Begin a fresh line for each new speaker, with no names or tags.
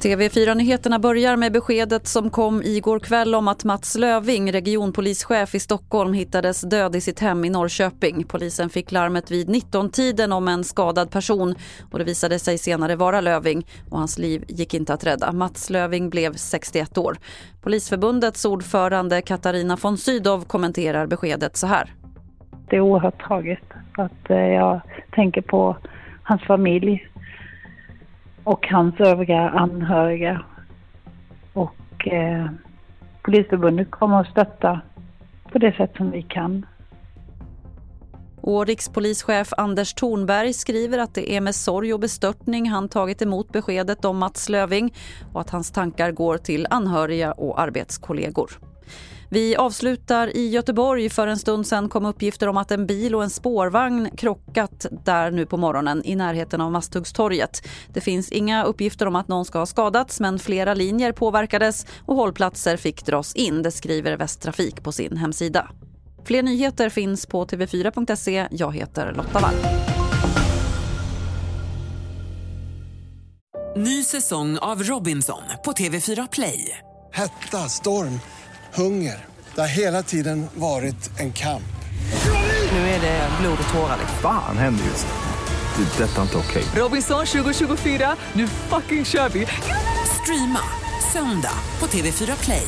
TV4-nyheterna börjar med beskedet som kom igår kväll om att Mats Löving, regionpolischef i Stockholm, hittades död i sitt hem i Norrköping. Polisen fick larmet vid 19-tiden om en skadad person och det visade sig senare vara Löving och hans liv gick inte att rädda. Mats Löving blev 61 år. Polisförbundets ordförande Katarina von Sydow kommenterar beskedet så här.
Det är oerhört tragiskt att eh, jag tänker på hans familj och hans övriga anhöriga. Och eh, Polisförbundet kommer att stötta på det sätt som vi kan.
Och rikspolischef Anders Thornberg skriver att det är med sorg och bestörtning han tagit emot beskedet om Mats Löving och att hans tankar går till anhöriga och arbetskollegor. Vi avslutar i Göteborg. För en stund sen kom uppgifter om att en bil och en spårvagn krockat där nu på morgonen i närheten av Masthuggstorget. Det finns inga uppgifter om att någon ska ha skadats men flera linjer påverkades och hållplatser fick dras in. Det skriver Västtrafik på sin hemsida. Fler nyheter finns på tv4.se. Jag heter Lotta Wall.
Ny säsong av Robinson på TV4 Play.
Hetta, storm, hunger. Det har hela tiden varit en kamp.
Nu är det blod och tårar.
Fan händer just nu. Det. är Detta är inte okej.
Robinson 2024, nu fucking kör vi! Streama söndag på TV4 Play.